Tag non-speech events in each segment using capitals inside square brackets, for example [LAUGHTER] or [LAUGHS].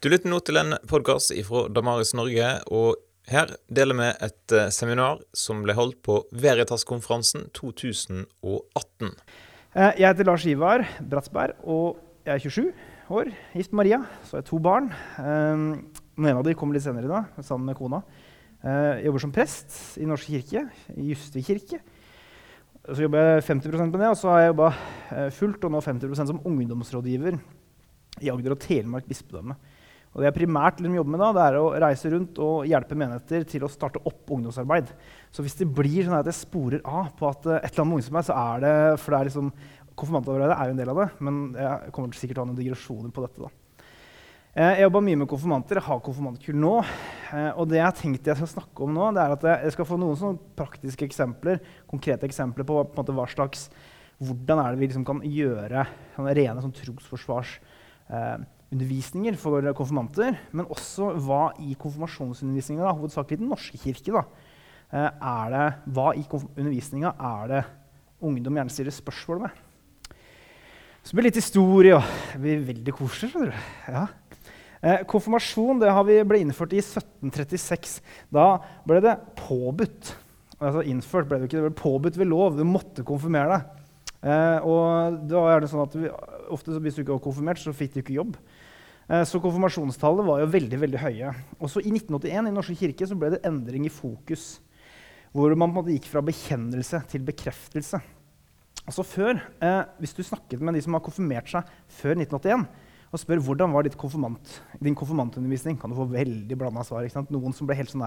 Du lytter nå til en podkast fra Damaris Norge, og her deler vi et eh, seminar som ble holdt på Veritas-konferansen 2018. Eh, Jeg heter Lars Ivar Bratsberg, og jeg er 27 år. Gift med Maria, så har jeg to barn. Eh, Den ene av dem kommer litt senere i dag, sammen med kona. Eh, Jeg jobber som prest i Norsk kirke, i Justvik kirke. Så jobber jeg 50% med det, og så har jeg jobba fullt og nå 50% som ungdomsrådgiver i Agder og Telemark bispedømme. Og det jeg primært liksom jobber med da, det er å reise rundt og hjelpe menigheter til å starte opp ungdomsarbeid. Så hvis det blir sånn at jeg sporer av på at eh, et eller annet med ungdomsarbeid, så er det For det er liksom, konfirmantarbeidet er jo en del av det, men jeg kommer sikkert til å ha noen digresjoner på dette. da. Eh, Jeg jobber mye med konfirmanter. Jeg har konfirmantkull nå. Eh, Og det jeg tenkte jeg skal snakke om nå, det er at jeg skal få noen praktiske eksempler, konkrete eksempler på, på måte, hva slags hvordan er det vi liksom kan gjøre sånne rene sånn trosforsvarsundervisninger for konfirmanter. Men også hva i konfirmasjonsundervisninga, hovedsakelig Den norske kirke, da, eh, er det, hva i undervisninga er det ungdom gjerne stiller spørsmål med. Så blir det litt historie, og det blir veldig koselig. skjønner du. Ja. Eh, konfirmasjon det har vi ble innført i 1736. Da ble det påbudt. Altså innført ble det ikke, det ble påbudt ved lov. Du måtte konfirmere deg. Eh, og da er det sånn at vi, ofte Hvis du ikke var konfirmert, så fikk du ikke jobb. Eh, så konfirmasjonstallet var jo veldig veldig høye. Også i 1981 i Norske kirke så ble det endring i fokus. Hvor man på en måte gikk fra bekjennelse til bekreftelse. Altså før, eh, Hvis du snakket med de som har konfirmert seg før 1981, og spør hvordan var konfirmant, din konfirmantundervisning, kan du få veldig blanda svar. Noen som ble helt sånn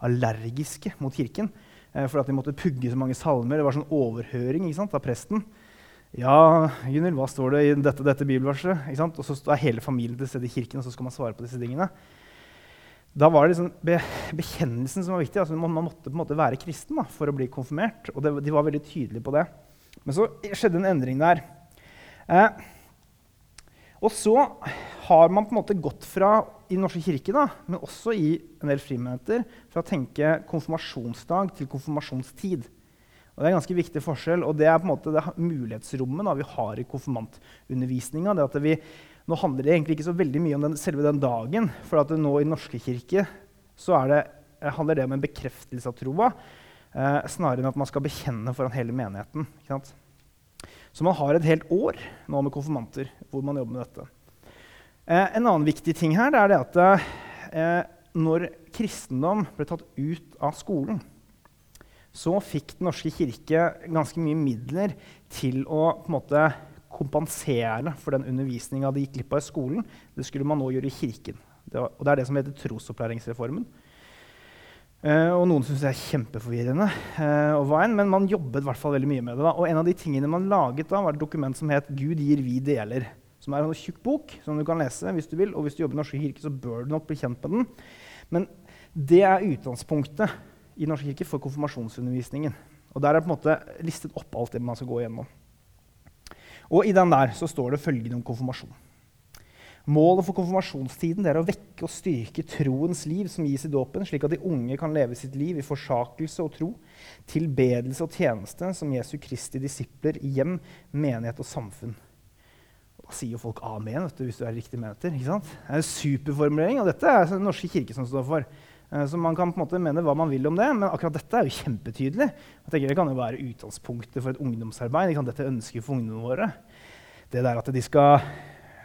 allergiske mot kirken eh, fordi de måtte pugge så mange salmer. Det var sånn overhøring av presten. Ja, Gunhild, hva står det i dette, dette bibelverset? Og så er hele familien til stede i kirken, og så skal man svare på disse tingene. Da var det liksom be bekjennelsen som var viktig. Altså, man, man, måtte på en måte være kristen da, for å bli konfirmert. Og det, de var veldig tydelige på det. Men så skjedde en endring der. Eh, og så har man på en måte gått fra i Den norske kirke, da, men også i en del frimenigheter, fra å tenke konfirmasjonsdag til konfirmasjonstid. Og Det er en ganske viktig forskjell, og det er på en måte det mulighetsrommet da, vi har i konfirmantundervisninga. Nå handler det egentlig ikke så veldig mye om den, selve den dagen, for at nå i norske kirke så det, handler det om en bekreftelse av troa, eh, snarere enn at man skal bekjenne foran hele menigheten. Så man har et helt år nå med konfirmanter hvor man jobber med dette. Eh, en annen viktig ting her er at eh, når kristendom ble tatt ut av skolen, så fikk Den norske kirke ganske mye midler til å en måte, kompensere for den undervisninga de gikk glipp av i skolen. Det skulle man nå gjøre i kirken. Det, var, og det er det som heter trosopplæringsreformen. Uh, og noen syns det er kjempeforvirrende, uh, og veien, men man jobbet hvert veldig mye med det. Da. Og en av de tingene man laget da, var et dokument som het 'Gud gir, vi deler'. Som er en tjukk bok som du kan lese hvis du vil. Og hvis du jobber i Norske kirke, så bør du nok bli kjent med den. Men det er utgangspunktet i Norsk kirke for konfirmasjonsundervisningen. Og der er det på en måte listet opp alt det man skal gå igjennom. Og i den der så står det følgende om konfirmasjon. Målet for konfirmasjonstiden er å vekke og styrke troens liv som gis i dåpen, slik at de unge kan leve sitt liv i forsakelse og tro, tilbedelse og tjeneste som Jesu Kristi disipler i hjem, menighet og samfunn. Og da sier jo folk amen du, hvis du er riktig menigheter. ikke sant? Det er en superformulering, og dette er Den norske kirke som står for. Eh, så man kan på en måte mene hva man vil om det, men akkurat dette er jo kjempetydelig. Jeg tenker Det kan jo være utgangspunktet for et ungdomsarbeid. Dette ønsker for ungdommene våre. Det der at de skal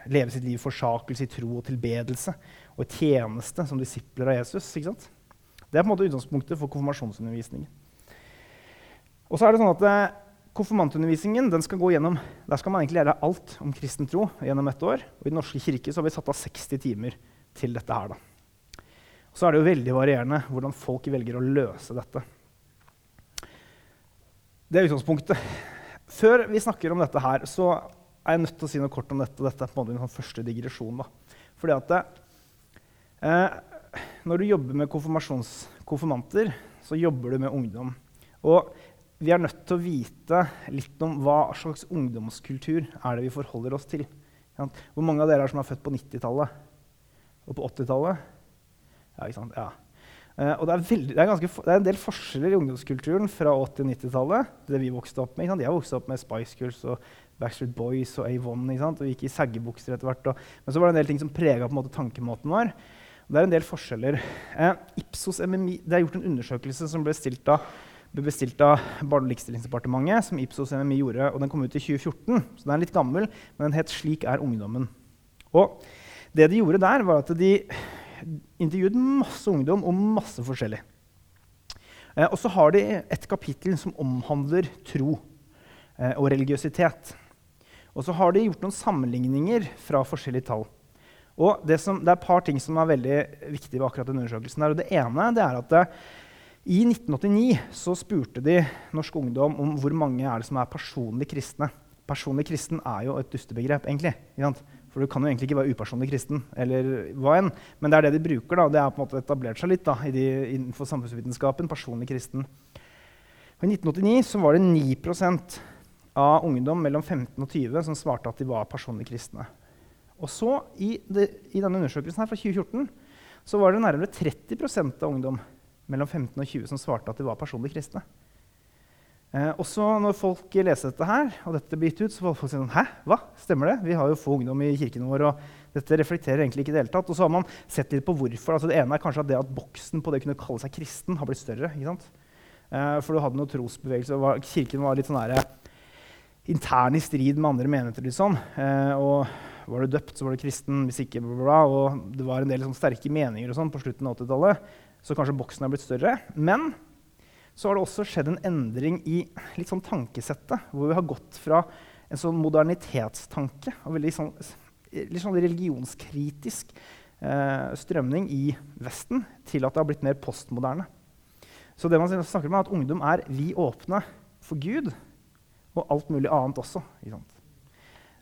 leve sitt liv i forsakelse, i tro og tilbedelse og i tjeneste som disipler av Jesus. ikke sant? Det er på en måte utgangspunktet for konfirmasjonsundervisningen. Og så er det sånn at eh, Konfirmantundervisningen den skal gå gjennom, der skal man egentlig lære alt om kristen tro gjennom ett år. Og I Den norske kirke så har vi satt av 60 timer til dette. her. da. Så er det jo veldig varierende hvordan folk velger å løse dette. Det er utgangspunktet. Før vi snakker om dette her, så er jeg nødt til å si noe kort om dette. Dette er på en måte min sånn første digresjon. da. Fordi at eh, Når du jobber med konfirmanter, så jobber du med ungdom. Og vi er nødt til å vite litt om hva slags ungdomskultur er det vi forholder oss til. Hvor mange av dere er som er født på 90-tallet og på 80-tallet? Ja, ikke sant? Ja. Uh, og det er, veldig, det, er ganske, det er, en del forskjeller i ungdomskulturen fra 80- og 90-tallet. Det vi vokste opp med. Jeg har vokst opp med Spice Girls og Backstreet Boys og Avon. Og gikk i saggebukser etter hvert. Og, men så var det en del ting som prega tankemåten vår. Det er en del forskjeller. Uh, Ipsos MMI, Det er gjort en undersøkelse som ble, av, ble bestilt av Barne- og likestillingsdepartementet. som Ipsos MMI gjorde, og Den kom ut i 2014, så den er litt gammel. Men den het 'Slik er ungdommen'. Og det de gjorde der, var at de intervjuet masse ungdom om masse forskjellig. Eh, og så har de et kapittel som omhandler tro eh, og religiøsitet. Og så har de gjort noen sammenligninger fra forskjellige tall. Og det, som, det er et par ting som er veldig viktige ved akkurat denne undersøkelsen. Der, og det ene det er at det, eh, i 1989 så spurte de norsk ungdom om hvor mange er det som er personlig kristne. Personlig kristen er jo et dustebegrep, egentlig. For du kan jo egentlig ikke være upersonlig kristen. eller hva enn, Men det er det de bruker. da, Det har på en måte etablert seg litt da, de, innenfor samfunnsvitenskapen. personlig kristen. Og I 1989 så var det 9% av ungdom mellom 15 og 20 som svarte at de var personlig kristne. Og så, i, det, i denne undersøkelsen her fra 2014 så var det nærmere 30% av ungdom mellom 15 og 20 som svarte at de var personlig kristne. Eh, også når folk leser dette her, og dette blir gitt ut, så får folk si sånn Hæ? Hva? Stemmer det? Vi har jo få ungdom i kirken vår, og dette reflekterer egentlig ikke i det hele tatt. Og så har man sett litt på hvorfor. Altså, det ene er kanskje at det at boksen på det å kunne kalle seg kristen, har blitt større. ikke sant? Eh, for du hadde noe trosbevegelse, og kirken var litt sånn der, intern i strid med andre menigheter. Litt sånn. Eh, og var du døpt, så var du kristen. Hvis ikke, bla, bla, bla. Og det var en del sånn, sterke meninger og sånn på slutten av 80-tallet. Så kanskje boksen er blitt større. Men så har det også skjedd en endring i litt sånn tankesettet. Hvor vi har gått fra en sånn modernitetstanke og veldig sånn, litt sånn religionskritisk eh, strømning i Vesten til at det har blitt mer postmoderne. Så det man snakker om er at ungdom er vi åpne for Gud og alt mulig annet også.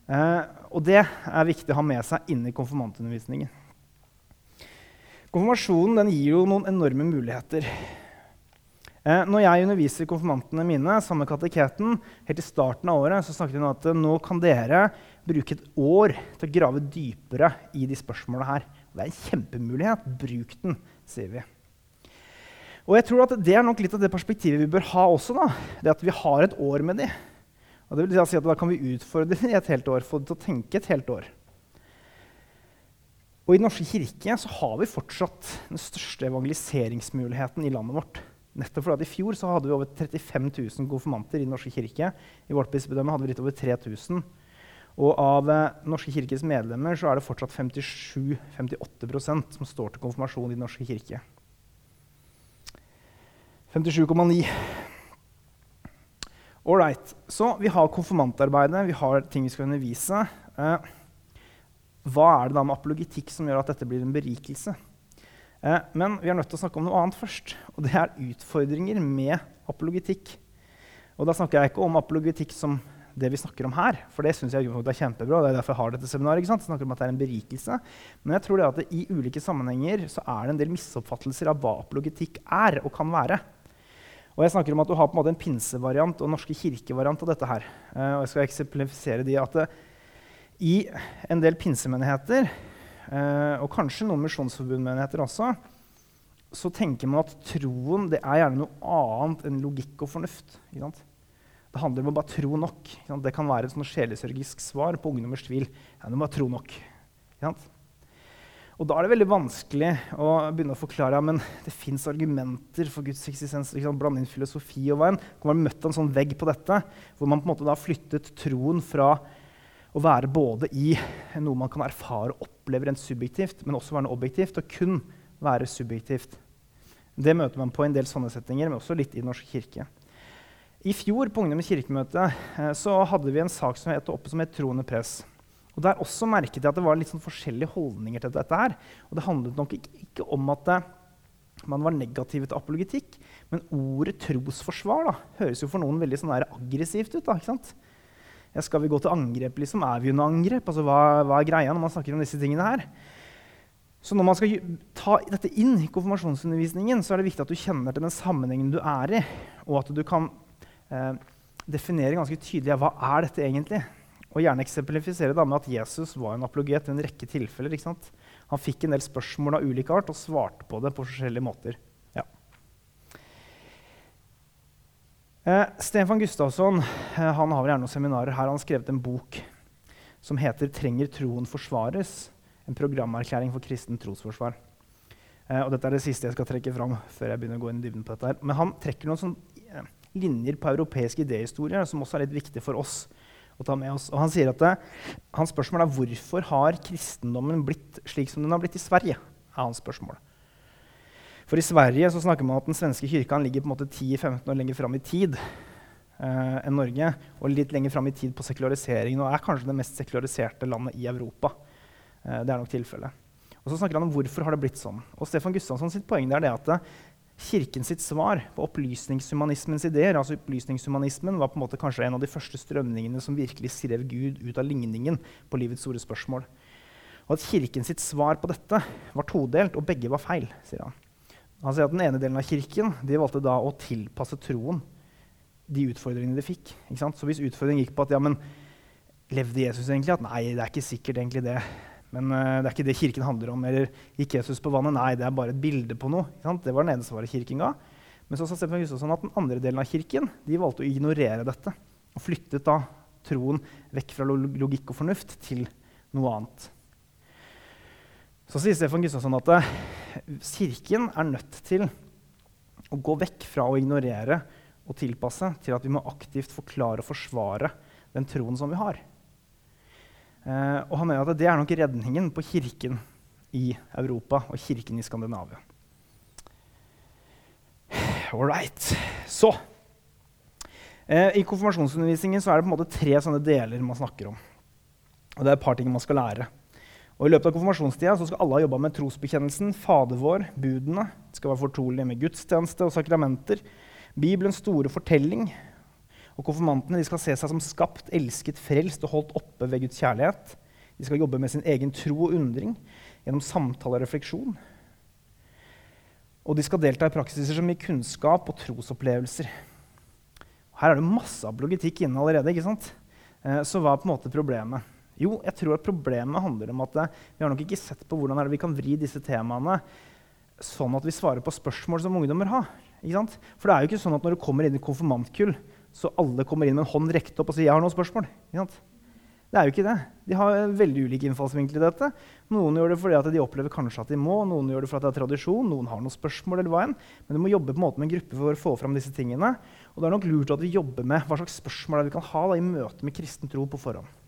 Eh, og det er viktig å ha med seg inn i konfirmantundervisningen. Konfirmasjonen gir jo noen enorme muligheter. Eh, når jeg underviser konfirmantene mine sammen med kateketen, helt i starten av året, så snakket vi om at eh, nå kan dere bruke et år til å grave dypere i de spørsmålene her. Det er en kjempemulighet. Bruk den, sier vi. Og jeg tror at Det er nok litt av det perspektivet vi bør ha også. da. Det at vi har et år med de. Og det vil si at Da kan vi utfordre dem i et helt år, få dem til å tenke et helt år. Og I Den norske kirke så har vi fortsatt den største evangeliseringsmuligheten i landet vårt. Nettopp fordi at I fjor så hadde vi over 35 000 konfirmanter i Den norske kirke. I vårt bispedømme hadde vi litt over 3000. Og av eh, Norske kirkes medlemmer så er det fortsatt 57-58% som står til konfirmasjon i Den norske kirke. 57,9. Ålreit. Så vi har konfirmantarbeidet, vi har ting vi skal undervise. Eh, hva er det da med apologitikk som gjør at dette blir en berikelse? Eh, men vi er nødt til å snakke om noe annet først. Og det er utfordringer med apologitikk. Og da snakker jeg ikke om apologitikk som det vi snakker om her. For det syns jeg er kjempebra. det er derfor jeg har dette seminaret, ikke sant? Jeg snakker om at det er en berikelse. Men jeg tror det at det i ulike sammenhenger så er det en del misoppfattelser av hva apologitikk er og kan være. Og jeg snakker om at Du har på en måte en pinsevariant og norske kirkevariant av dette. her. Eh, og jeg skal eksemplifisere de at det, I en del pinsemenigheter eh, og kanskje noen misjonsforbundmenigheter også, så tenker man at troen det er gjerne noe annet enn logikk og fornuft. Det handler om å bare tro nok. Det kan være et sjelesørgisk svar på ungdommers tvil. Ja, du må bare tro nok. Og Da er det veldig vanskelig å begynne å forklare men det fins argumenter for Guds eksistens. Blande inn filosofi og veien. Man har møtt en sånn vegg på dette, hvor man på en måte da har flyttet troen fra å være både i noe man kan erfare og oppleve en subjektivt, men også være noe objektivt, og kun være subjektivt. Det møter man på en del sånne settinger, men også litt i Den norske kirke. I fjor på Ungdommens kirkemøte eh, hadde vi en sak som het oppe som het Troende press. Og Der også merket jeg at det var litt sånn forskjellige holdninger til dette. her. Og Det handlet nok ikke om at det, eh, man var negativ til apologitikk, men ordet trosforsvar da, høres jo for noen veldig sånn aggressivt ut. da, ikke sant? Ja, skal vi gå til angrep? liksom? Er vi under angrep? Altså, hva, hva, er greia når man snakker om disse tingene her? Så når man skal ta dette inn i konfirmasjonsundervisningen, så er det viktig at du kjenner til den sammenhengen du er i, og at du kan eh, definere ganske tydelig hva er dette egentlig Og gjerne eksemplifisere da med at Jesus var en apologet i en rekke tilfeller. Han fikk en del spørsmål av ulik art og svarte på det på forskjellige måter. Eh, Stefan Gustavsson eh, han har gjerne noen seminarer her. Han har skrevet en bok som heter 'Trenger troen forsvares?' En programerklæring for kristen trosforsvar. Eh, og dette er det siste jeg skal trekke fram. før jeg begynner å gå inn i dybden på dette her. Men han trekker noen sånne eh, linjer på europeisk idéhistorie som også er litt viktig for oss å ta med oss. Og han sier at det, Hans spørsmål er hvorfor har kristendommen blitt slik som den har blitt i Sverige. er hans spørsmål. For i Sverige så snakker man at den svenske kirka ligger på en måte 10-15 år lenger fram i tid eh, enn Norge. Og litt lenger fram i tid på sekulariseringen, og er kanskje det mest sekulariserte landet i Europa. Eh, det er nok tilfellet. Og så snakker han om hvorfor har det blitt sånn. Og Stefan Gustavsson sitt poeng er det at eh, Kirken sitt svar på opplysningshumanismens ideer altså opplysningshumanismen var på en måte kanskje en av de første strømningene som virkelig skrev Gud ut av ligningen på livets store spørsmål. Og at Kirken sitt svar på dette var todelt, og begge var feil. sier Han Han sier at Den ene delen av kirken de valgte da å tilpasse troen de utfordringene de fikk. Så hvis utfordringen gikk på at ja, men levde Jesus egentlig? At nei, det er ikke sikkert egentlig det. Men uh, det er ikke det kirken handler om. Eller gikk Jesus på vannet? Nei, det er bare et bilde på noe. Det var den ene svaret kirken ga. Men så sa Stefan Gustavsson at den andre delen av kirken de valgte å ignorere dette. Og flyttet da troen vekk fra logikk og fornuft til noe annet. Så sier Stefan Gustavsson at uh, kirken er nødt til å gå vekk fra å ignorere og tilpasse til at vi må aktivt forklare og forsvare den troen som vi har. Eh, og han mener at det er nok redningen på kirken i Europa og kirken i Skandinavia. All right. Så eh, I konfirmasjonsundervisningen er det på en måte tre sånne deler man snakker om. Og det er et par ting man skal lære. Og I løpet av konfirmasjonstida skal alle ha jobba med trosbekjennelsen, Fader vår, budene. Det skal være fortrolig med gudstjeneste og sakramenter. Bibelens store fortelling, og Konfirmantene skal se seg som skapt, elsket, frelst og holdt oppe ved Guds kjærlighet. De skal jobbe med sin egen tro og undring gjennom samtale og refleksjon. Og de skal delta i praksiser som gir kunnskap og trosopplevelser. Her er det masse apologetikk inne allerede. ikke sant? Eh, så hva er på en måte problemet? Jo, jeg tror at problemet handler om at vi har nok ikke sett på hvordan vi kan vri disse temaene sånn at vi svarer på spørsmål som ungdommer har. For det er jo ikke sånn at når du kommer inn i konfirmantkull, så alle kommer inn med en hånd rekt opp og sier 'jeg har noen spørsmål'. Det er jo ikke det. De har veldig ulike innfallsvinkler i dette. Noen gjør det fordi de opplever kanskje at de må, noen gjør det fordi det er tradisjon, noen har noen spørsmål. eller hva enn. Men du må jobbe på en måte med en gruppe for å få fram disse tingene. Og det er nok lurt at vi jobber med hva slags spørsmål vi kan ha da, i møte med kristen tro på forhånd.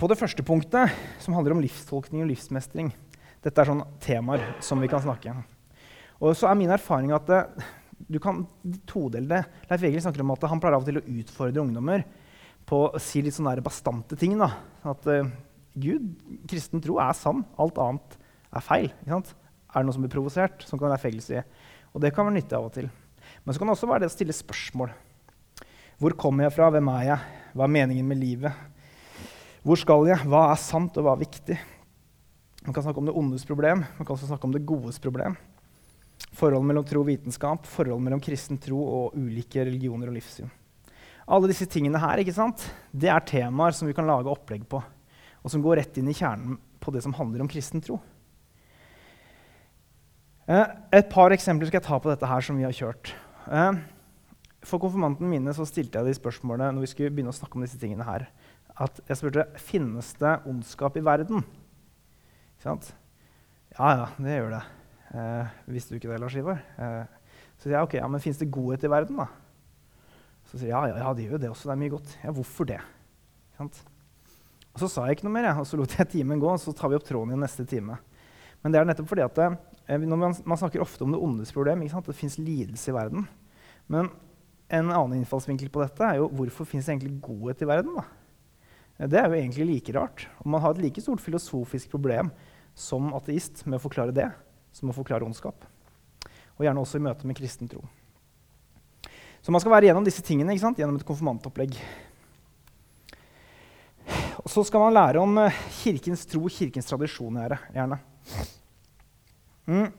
På det første punktet, som handler om livstolkning og livsmestring Dette er sånne temaer som vi kan snakke om. Og så er min erfaring at det, du kan todele det. Leif Egil snakker om at han pleier av og til å utfordre ungdommer på å si litt sånne bastante ting. Da. At uh, Gud, kristen tro, er sann. Alt annet er feil. Er det noe som blir provosert? Sånn kan Leif Egil si. Og det kan være nyttig av og til. Men så kan det også være det å stille spørsmål. Hvor kommer jeg fra? Hvem er jeg? Hva er meningen med livet? Hvor skal jeg? Hva er sant, og hva er viktig? Man kan snakke om det ondes problem, man kan også snakke om det godes problem. Forhold mellom tro og vitenskap, forhold mellom kristen tro og ulike religioner og livssyn. Alle disse tingene her ikke sant? Det er temaer som vi kan lage opplegg på, og som går rett inn i kjernen på det som handler om kristen tro. Eh, et par eksempler skal jeg ta på dette her som vi har kjørt. Eh, for konfirmantene mine så stilte jeg de spørsmålene når vi skulle begynne å snakke om disse tingene her, at jeg spurte finnes det ondskap i verden. Ikke sant? Ja, ja, det gjør det. Eh, visste du ikke det, Lars Ivar? Eh, så sier jeg ok, ja, men fins det godhet i verden, da? Så sier jeg ja, ja, ja, det gjør jo det også. Det er mye godt. Ja, hvorfor det? Og Så sa jeg ikke noe mer, ja. og så lot jeg timen gå. og Så tar vi opp tråden i neste time. Men det er nettopp fordi at det, eh, man, man, snakker ofte om det ondes problem. Det fins lidelse i verden. Men en annen innfallsvinkel på dette er jo hvorfor fins egentlig godhet i verden? da? Det er jo egentlig like rart. Og man har et like stort filosofisk problem som ateist med å forklare det som å forklare ondskap. Og gjerne også i møte med kristen tro. Så man skal være gjennom disse tingene gjennom et konfirmantopplegg. Og så skal man lære om eh, kirkens tro, kirkens tradisjon. gjerne. Mm.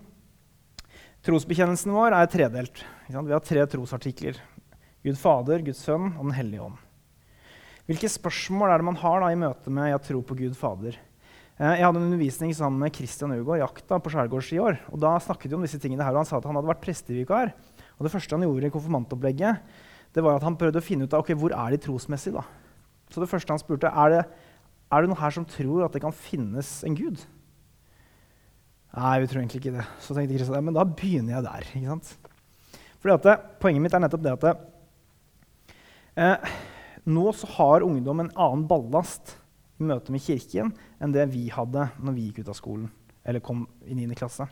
Trosbekjennelsen vår er tredelt. Vi har tre trosartikler. Gud Fader, Guds Sønn og Den hellige ånd. Hvilke spørsmål er det man har da, i møte med 'jeg tror på Gud Fader'? Eh, jeg hadde en undervisning sammen med Christian Øygård Jakta på Skjærgårds i år. og Da snakket vi om disse tingene her, og Han sa at han hadde vært prestevikar. Og Det første han gjorde i konfirmantopplegget, det var at han prøvde å finne ut av ok, hvor er de trosmessig. da. Så det første han spurte, er det, er det noen her som tror at det kan finnes en gud. Nei, vi tror egentlig ikke det. Så tenkte Kristian, men da begynner jeg der. ikke sant? Fordi at det, Poenget mitt er nettopp det at eh, nå så har ungdom en annen ballast i møte med kirken enn det vi hadde når vi gikk ut av skolen eller kom i 9. klasse.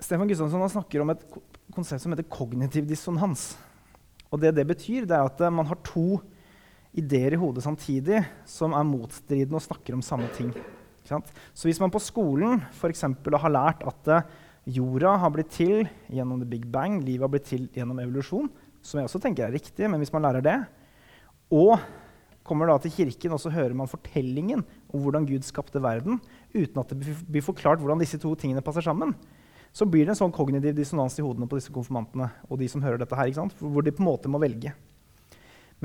Stefan Gustavsson snakker om et konsept som heter kognitiv dissonans. Og det det betyr, det er at man har to ideer i hodet samtidig som er motstridende og snakker om samme ting. Så hvis man på skolen f.eks. har lært at eh, jorda har blitt til gjennom the big bang, livet har blitt til gjennom evolusjon, som jeg også tenker er riktig, men hvis man lærer det, og kommer da til kirken og så hører man fortellingen om hvordan Gud skapte verden, uten at det blir forklart hvordan disse to tingene passer sammen, så blir det en sånn kognitiv dissonans i hodene på disse konfirmantene og de som hører dette her, hvor de på en måte må velge.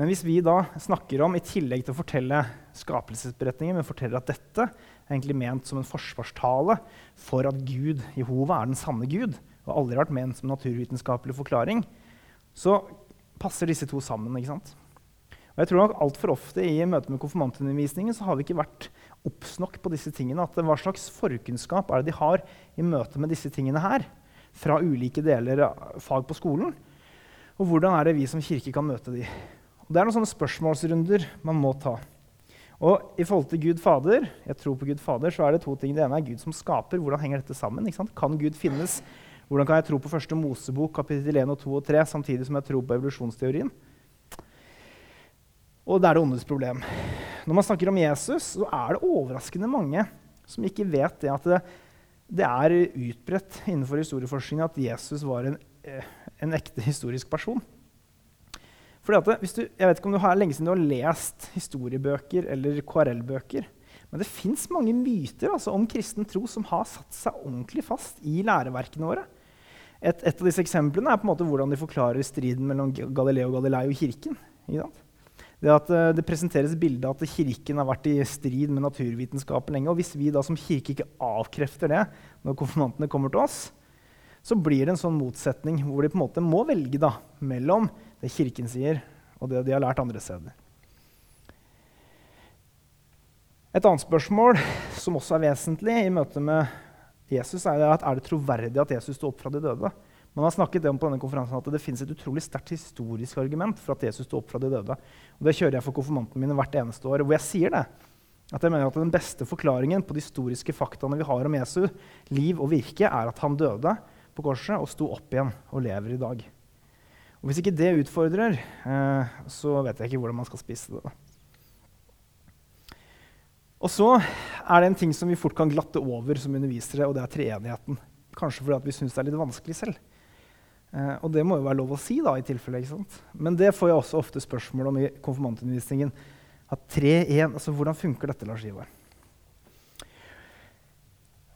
Men hvis vi da snakker om, i tillegg til å fortelle skapelsesberetningen, men forteller at dette er egentlig ment som en forsvarstale for at Gud, Jehova, er den sanne Gud, og aldri har vært ment som naturvitenskapelig forklaring, så passer disse to sammen. ikke sant? Og jeg tror nok Altfor ofte i møte med konfirmantundervisningen så har vi ikke vært obs nok på disse tingene. at Hva slags forkunnskap er det de har i møte med disse tingene her? Fra ulike deler av fag på skolen. Og hvordan er det vi som kirke kan møte de? Og det er noen sånne spørsmålsrunder man må ta. Og i forhold til Gud Fader, jeg tror på Gud Fader, så er det to ting. Det ene er Gud som skaper. Hvordan henger dette sammen? Kan Gud finnes? Hvordan kan jeg tro på første Mosebok, kapittel 1 og 2 og 3, samtidig som jeg tror på evolusjonsteorien? Og det er det ondes problem. Når man snakker om Jesus, så er det overraskende mange som ikke vet det at det, det er utbredt innenfor historieforskningen at Jesus var en, eh, en ekte historisk person. Fordi at du, jeg vet ikke om du har lenge siden du har lest historiebøker eller KRL-bøker. Men det fins mange myter altså, om kristen tro som har satt seg ordentlig fast i læreverkene våre. Et, et, av disse eksemplene er på en måte hvordan de forklarer striden mellom Galileo Galilei og kirken. Det at uh, det presenteres bilde at kirken har vært i strid med naturvitenskapen lenge. Og hvis vi da som kirke ikke avkrefter det når konfirmantene kommer til oss, så blir det en sånn motsetning hvor de på en måte må velge da, mellom det Kirken sier, og det de har lært andre steder. Et annet spørsmål som også er vesentlig i møte med Jesus, er at er det troverdig at Jesus sto opp fra de døde. Man har snakket om på denne konferansen at det finnes et utrolig sterkt historisk argument for at Jesus sto opp fra de døde. Og Det kjører jeg for konfirmantene mine hvert eneste år. hvor jeg sier det. At jeg mener at Den beste forklaringen på de historiske faktaene vi har om Jesu liv og virke, er at han døde på korset og sto opp igjen og lever i dag. Og Hvis ikke det utfordrer, eh, så vet jeg ikke hvordan man skal spise det. Og så er det en ting som vi fort kan glatte over som undervisere, og det er treenigheten. Kanskje fordi vi syns det er litt vanskelig selv. Eh, og det må jo være lov å si, da, i tilfelle. ikke sant? Men det får jeg også ofte spørsmål om i konfirmantundervisningen. At 3-1, altså Hvordan funker dette, Lars Ivar?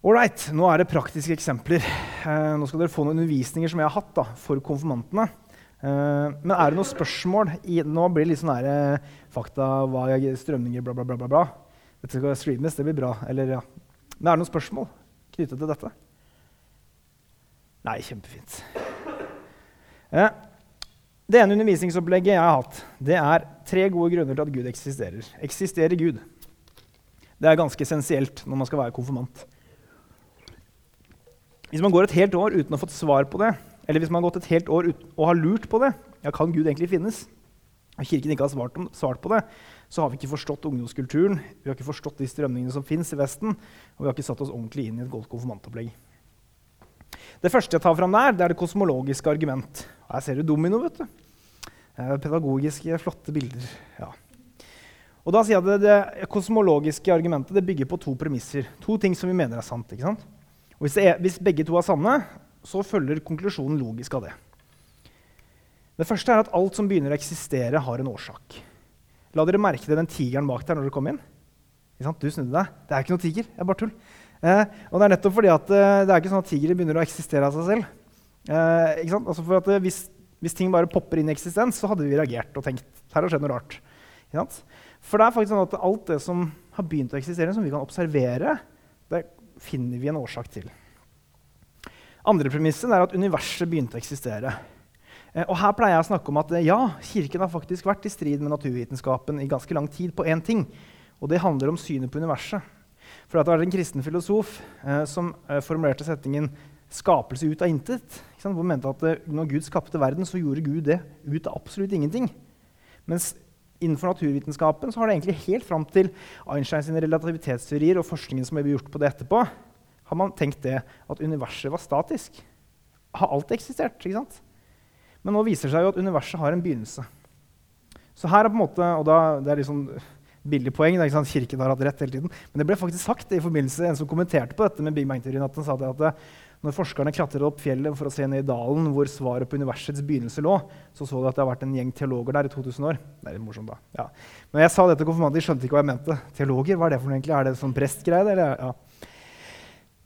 Ålreit, nå er det praktiske eksempler. Eh, nå skal dere få noen undervisninger som jeg har hatt da, for konfirmantene. Eh, men er det noen spørsmål i, Nå blir det litt sånn her, uh, fakta, hva er strømninger, bla, bla. bla, bla. Dette skal streames, det blir bra. Eller, ja. Men er det noen spørsmål knyttet til dette? Nei, kjempefint. Det ene undervisningsopplegget jeg har hatt, det er tre gode grunner til at Gud eksisterer. Eksisterer Gud? Det er ganske essensielt når man skal være konfirmant. Hvis man går et helt år uten å ha fått svar på det, eller hvis man har gått et helt år og har lurt på det, ja, kan Gud egentlig finnes? Og Kirken ikke har svart, om, svart, på det, så har vi ikke forstått ungdomskulturen, vi har ikke forstått de strømningene som fins i Vesten, og vi har ikke satt oss ordentlig inn i et godt konfirmantopplegg. Det første jeg tar fram der, det er det kosmologiske argument. Her ser du domino. vet du. Pedagogiske, flotte bilder. Ja. Og da sier jeg at Det, det kosmologiske argumentet det bygger på to premisser. To ting som vi mener er sant. ikke sant? Og hvis, er, hvis begge to er sanne, så følger konklusjonen logisk av det. Det første er at alt som begynner å eksistere, har en årsak. La dere merke til den tigeren bak der når dere kom inn. Du snudde deg. Det er ikke noe tiger. det er bare tull. Eh, og det er nettopp fordi at eh, det er ikke sånn at tigre begynner å eksistere av seg selv. Eh, altså for at, eh, hvis, hvis, ting bare popper inn i eksistens, så hadde vi reagert og tenkt her har skjedd noe rart. For det er faktisk sånn at alt det som har begynt å eksistere, som vi kan observere, det finner vi en årsak til. Andre premisset er at universet begynte å eksistere. Eh, og her pleier jeg å snakke om at ja, Kirken har faktisk vært i strid med naturvitenskapen i ganske lang tid på én ting. Og det handler om synet på universet. For det var en kristen filosof eh, som eh, formulerte setningen 'skapelse ut av intet'. Hvor han mente at eh, når Gud skapte verden, så gjorde Gud det ut av absolutt ingenting. Mens innenfor naturvitenskapen så har det egentlig helt fram til Einsteins relativitetsteorier og forskningen som ble gjort på det etterpå, har man tenkt det at universet var statisk. Har alt eksistert. ikke sant? Men nå viser det seg jo at universet har en begynnelse. Så her er på en måte, og da, Det er liksom billig poeng. Da? Kirken har hatt rett hele tiden. Men det ble faktisk sagt i forbindelse en som kommenterte på dette med Big Bang-teorien, at han sa det at når forskerne klatret opp fjellet for å se ned i dalen hvor svaret på universets begynnelse lå, så så de at det har vært en gjeng teologer der i 2000 år. Det er litt morsomt da. Ja. Når jeg sa dette til konfirmanter, de skjønte ikke hva jeg mente. Teologer, hva er det for noe egentlig? Er det sånn prestgreie? Ja.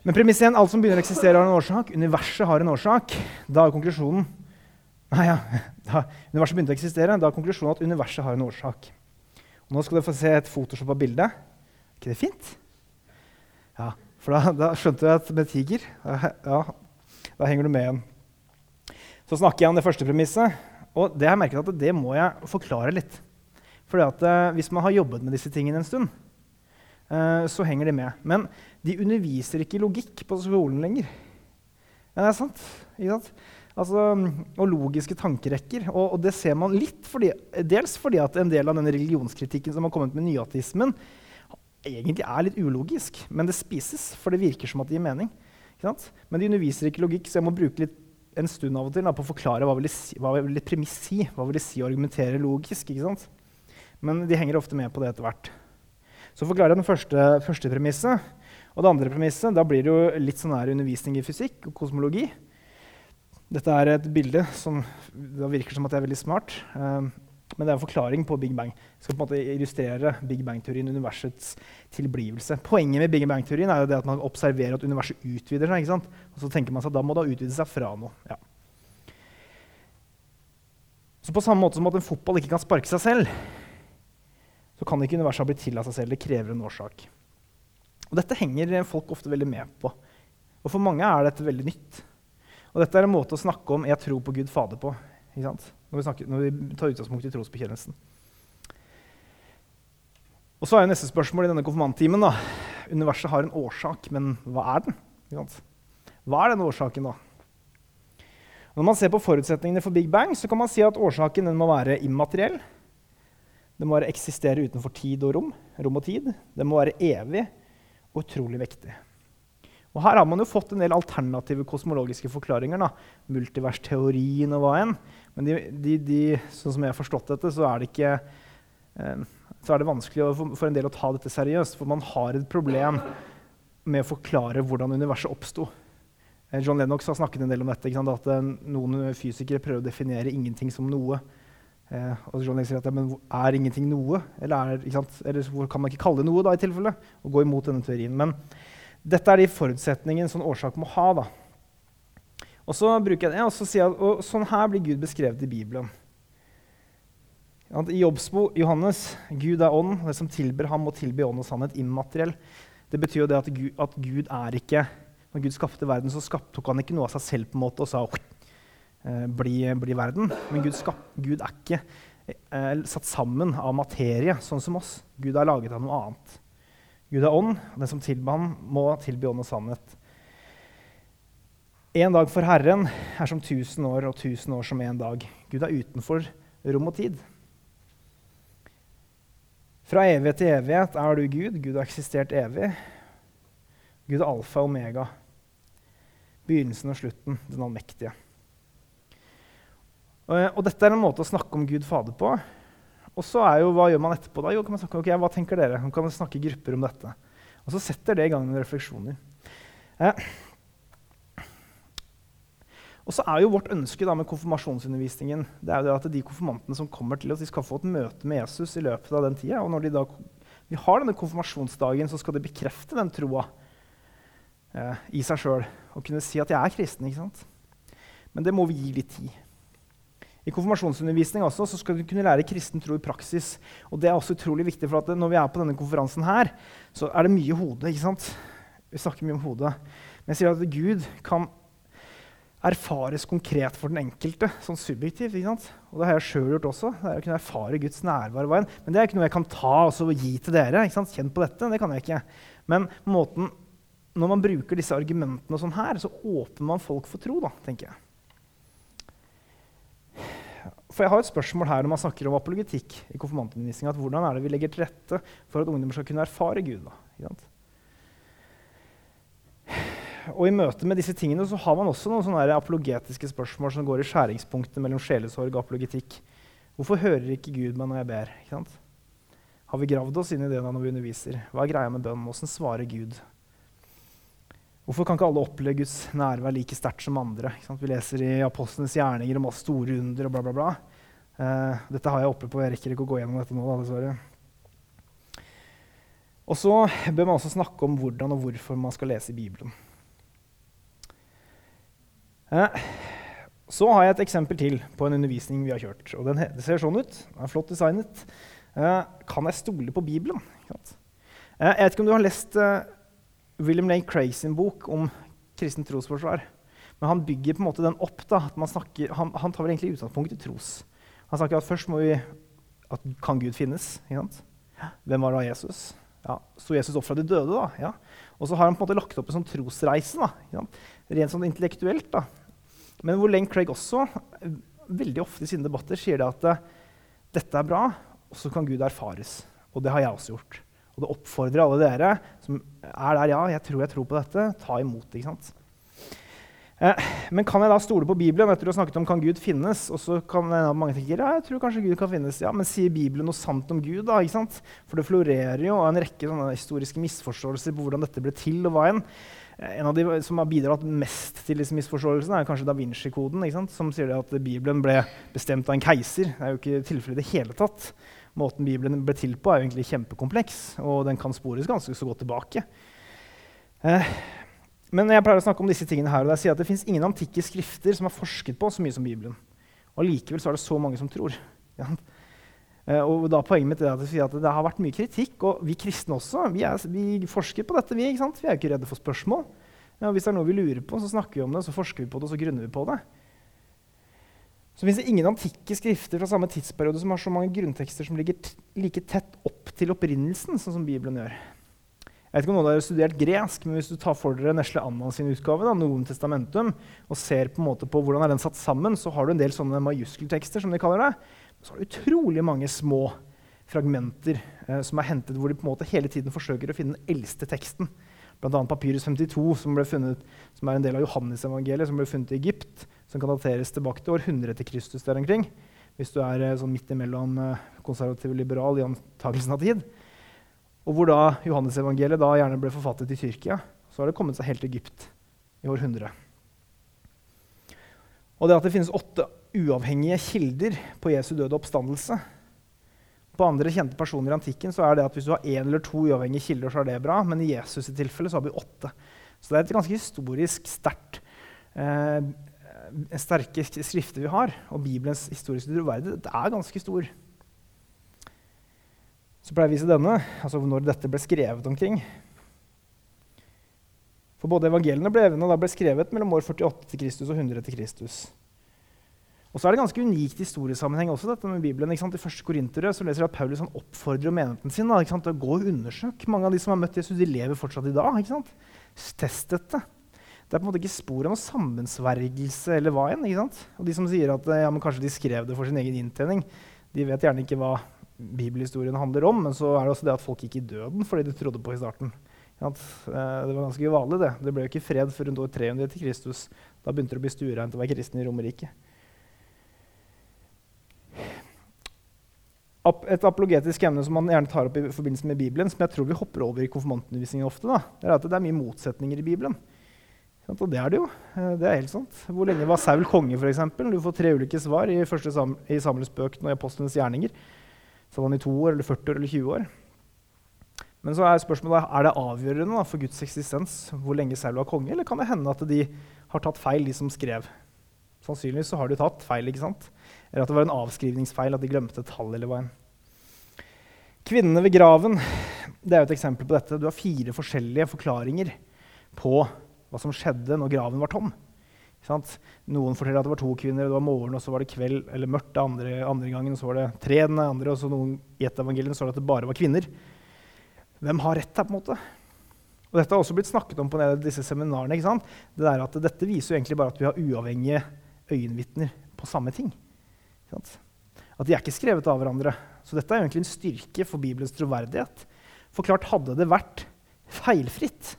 Men premiss igjen, alt som begynner å eksistere, har en årsak. Universet har en årsak. Da er konklusjonen Nei, ja, [LAUGHS] da universet begynte å eksistere, da er konklusjonen at universet har en årsak. Nå skal dere få se et photoshop av bildet. Er ikke det fint? Ja, For da, da skjønte jeg at med tiger ja, Da henger du med igjen. Så snakker jeg om det første premisset. Og det har jeg merket at det må jeg forklare litt. At eh, Hvis man har jobbet med disse tingene en stund, eh, så henger de med. Men de underviser ikke logikk på skolen lenger. Ja, det er sant. Ikke sant? Altså, og logiske tankerekker. Og, og, det ser man litt fordi, dels fordi at en del av den religionskritikken som har kommet med nyateismen, egentlig er litt ulogisk. Men det spises, for det virker som at det gir mening. Men de underviser ikke logikk, så jeg må bruke litt, en stund av og til da, på å forklare hva vil, si, hva vil et si. Hva vil det si å argumentere logisk? Men de henger ofte med på det etter hvert. Så forklarer jeg den første, første premisset. Og det andre premisset, da blir det jo litt sånn her undervisning i fysikk og kosmologi. Dette er et bilde som virker som at det er veldig smart. Um, men det er en forklaring på Big Bang. Jeg skal på en måte illustrere Big Bang-teorien, universets tilblivelse. Poenget med Big Bang-teorien er jo det at man observerer at universet utvider seg. ikke sant? Og så tenker man seg at da må det utvide seg fra noe. Ja. Så på samme måte som at en fotball ikke kan sparke seg selv, så kan ikke universet ha blitt til av seg selv. Det krever en årsak. Og dette henger folk ofte veldig med på. Og for mange er dette veldig nytt. Og dette er en måte å snakke om 'jeg tror på Gud Fader' på. Når vi, snakker, når, vi tar utgangspunkt i trosbekjennelsen. Og så er jo neste spørsmål i denne konfirmanttimen da. Universet har en årsak, men hva er den? Hva er denne årsaken, da? Når man ser på forutsetningene for Big Bang, så kan man si at årsaken må være immateriell. Den må være eksistere utenfor tid og rom. rom og tid. Den må være evig og utrolig vektig. Og Her har man jo fått en del alternative kosmologiske forklaringer. Multiversteorien og hva enn. Men de, de, de, sånn som jeg har forstått dette, så er det, ikke, eh, så er det vanskelig for, for, en del å ta dette seriøst. For man har et problem med å forklare hvordan universet oppsto. Eh, John Lennox har snakket en del om dette. At eh, noen fysikere prøver å definere ingenting som noe. Eh, og John Lennox sier at ja, men er ingenting noe? Eller, er, Eller kan man ikke kalle det noe, da, i tilfelle? Og gå imot denne teorien. Men dette er de forutsetningene en sånn årsak må ha. da. Og så bruker jeg det, og så sier jeg og sånn her blir Gud beskrevet i Bibelen. I Jobbsbo Johannes Gud er ånd. Det som tilber ham, må tilby ånd og sannhet immateriell. Det betyr jo det at Gud, at Gud, er ikke Når Gud skapte verden, så skapte, tok han ikke noe av seg selv på en måte og sa eh, bli, bli, verden. Men Gud, skap, Gud er ikke eh, satt sammen av materie, sånn som oss. Gud er laget av noe annet. Gud er ånd, og den som tilber ham, må tilby ånd og sannhet. En dag for Herren er som tusen år, og tusen år som en dag. Gud er utenfor rom og tid. Fra evighet til evighet er du Gud. Gud har eksistert evig. Gud er alfa og omega. Begynnelsen og slutten, den allmektige. Og, dette er en måte å snakke om Gud Fader på og så er jo, Hva gjør man etterpå? da? Jo, kan man snakke, ok, Hva tenker dere? Man kan snakke i grupper om dette. Og så setter det i gang noen refleksjoner. Eh. Og så er jo Vårt ønske da med konfirmasjonsundervisningen det er jo det at de konfirmantene som kommer til oss, de skal få et møte med Jesus i løpet av den tida. Og når de da vi har denne konfirmasjonsdagen, så skal de bekrefte den troa eh, i seg sjøl og kunne si at 'jeg er kristen'. ikke sant? Men det må vi gi litt tid. I konfirmasjonsundervisning også, så skal du kunne lære kristen tro i praksis. Og det er også utrolig viktig, for når vi er på denne konferansen her, så er det mye hode. ikke sant? Vi snakker mye om hodet. Men jeg sier at Gud kan erfares konkret for den enkelte, sånn subjektivt. ikke sant? Og det har jeg sjøl gjort også. Det er å kunne erfare Guds nærvær. veien. Men det er ikke noe jeg kan ta og gi til dere. ikke sant? Kjenn på dette. Det kan jeg ikke. Men måten, når man bruker disse argumentene sånn her, så åpner man folk for tro, da, tenker jeg. For jeg har et spørsmål her når man snakker om apologetikk i konfirmantundervisninga. Hvordan er det vi legger til rette for at ungdommer skal kunne erfare Gud? da? Og I møte med disse tingene så har man også noen sånne apologetiske spørsmål som går i skjæringspunktet mellom sjelesorg og apologetikk. Hvorfor hører ikke Gud meg når jeg ber? Har vi gravd oss inn i det når vi underviser? Hva er greia med bønn? Åssen svarer Gud? Hvorfor kan ikke alle oppleve Guds nærvær like sterkt som andre? Vi leser i apostlenes gjerninger om store under og bla, bla, bla. Uh, dette har jeg oppe på, jeg rekker ikke å gå gjennom dette nå. dessverre. Og så bør man også snakke om hvordan og hvorfor man skal lese Bibelen. Eh, så har jeg et eksempel til på en undervisning vi har kjørt. og den, Det ser sånn ut. Den er flott designet. Eh, kan jeg stole på Bibelen? Jeg vet ikke om du har lest William Lane Craig sin bok om kristent trosforsvar. Men han bygger på en måte den opp. da, snakker, han, han, tar vel egentlig utgangspunkt i tros. Han snakker at først må vi at Kan Gud finnes? Hvem var da Jesus? Ja, Sto Jesus opp fra de døde? da? Ja. Og så har han på en måte lagt opp en sånn trosreise. da, Rent sånn intellektuelt. da. Men hvor Lane Craig også veldig ofte i sine debatter sier det at uh, dette er bra, og så kan Gud erfares. Og det har jeg også gjort. Og det oppfordrer alle dere som er der, ja, jeg tror jeg tror på dette, ta imot det. ikke sant? Eh, men kan jeg da stole på Bibelen etter å ha snakket om kan Gud finnes? Og så kan mange tenke ja, jeg tror kanskje Gud kan finnes. Ja, Men sier Bibelen noe sant om Gud? da, ikke sant? For det florerer jo en rekke historiske misforståelser på hvordan dette ble til. og hva En En av de som har bidratt mest til disse misforståelsene, er kanskje Da Vinci-koden, ikke sant? som sier at Bibelen ble bestemt av en keiser. Det er jo ikke tilfellet i det hele tatt. Måten Bibelen ble til på, er jo egentlig kjempekompleks, og den kan spores ganske så godt tilbake. Eh, men jeg pleier å snakke om disse tingene her, og jeg sier at det fins ingen antikke skrifter som har forsket på så mye som Bibelen. Og likevel er det så mange som tror. [LAUGHS] Ja. Eh, og da Poenget mitt er at, at det har vært mye kritikk, og vi kristne også. Vi, er, vi forsker på dette. Vi, vi er ikke redde for spørsmål. Ja, hvis det er noe vi lurer på, så snakker vi om det, så forsker vi på det, så grunner vi på det. Så fins det ingen antikke skrifter fra samme tidsperiode som har så mange grunntekster som ligger like tett opp til opprinnelsen, sånn som Bibelen gjør. Jeg vet ikke om noen har studert gresk, men hvis du tar for dere Nesle Anna sin utgave, da, Noen testamentum, og ser på, en måte på hvordan er den satt sammen, så har du en del sånne majuskeltekster, som de kaller det så har du utrolig mange små fragmenter eh, som er hentet hvor de på en måte hele tiden forsøker å finne den eldste teksten. Bl.a. Papyrus 52, som, ble funnet, som er en del av Johannes-evangeliet, som ble funnet i Egypt, som kan dateres tilbake til år 100 etter Kristus der omkring. Hvis du er eh, sånn midt imellom eh, konservativ og liberal i antakelsen av tid. Og hvor da Johannes-evangeliet da gjerne ble forfattet i Tyrkia. Så har det kommet seg helt til Egypt i århundret. Og det at det finnes åtte uavhengige kilder på Jesu døde oppstandelse På andre kjente personer i antikken så er det at hvis du har én eller to uavhengige kilder, så er det bra, men i Jesus' i tilfelle så har vi åtte. Så det er et ganske historisk sterkt eh, sterke skrifter vi har. Og Bibelens historiske troverdighet er ganske stor. Så pleier jeg å vise denne, altså når dette ble skrevet omkring. For både evangeliene og brevene ble skrevet mellom år 48 til Kristus og 100 til Kristus. Og så er det ganske unikt historiesammenheng også, dette med Bibelen. Ikke sant? I første Korintere så leser jeg at Paulus han oppfordrer menigheten sin da, til å gå og undersøke. Mange av de som har møtt Jesus, de lever fortsatt i dag. ikke sant? Test dette. Det er på en måte ikke spor av noe sammensvergelse eller hva enn. ikke sant? Og de som sier at ja, men kanskje de skrev det for sin egen inntjening, de vet gjerne ikke hva bibelhistorien handler om. Men så er det også det at folk gikk i døden fordi de trodde på i starten. Eh, det var ganske uvanlig, det. Det ble jo ikke fred før rundt år 300 etter Kristus. Da begynte det å bli stuereint å være kristen i Romerriket. Et apologetisk emne som man gjerne tar opp i forbindelse med Bibelen, som jeg tror vi hopper over i konfirmantundervisningen ofte, da, er at det er mye motsetninger i Bibelen. Og det er det jo. Eh, det er helt sant. Hvor lenge var Saul konge, f.eks.? Du får tre ulike svar i, første sam i Samuels bøk og apostlenes gjerninger. Var han i to år, eller 40 år eller 20 år. Men så er spørsmålet er det avgjørende da, for Guds eksistens hvor lenge Saul var konge, eller kan det hende at de har tatt feil, de som skrev? Sannsynligvis så har de tatt feil. ikke sant? Eller at det var en avskrivningsfeil, at de glemte tall. eller hva enn. Kvinnene ved graven det er jo et eksempel på dette. Du har fire forskjellige forklaringer på hva som skjedde når graven var tom. Noen forteller at det var to kvinner, det var morgen, og så var det kveld, eller mørkt den andre, andre gangen, og så var det tre den andre, og så noen i et evangelium står det at det bare var kvinner. Hvem har rett her? på en måte? Og Dette har også blitt snakket om på disse seminarene. ikke sant? Det der at Dette viser jo egentlig bare at vi har uavhengige øyenvitner på samme ting. At de er ikke skrevet av hverandre. Så dette er egentlig en styrke for Bibelens troverdighet. For klart, hadde det vært feilfritt,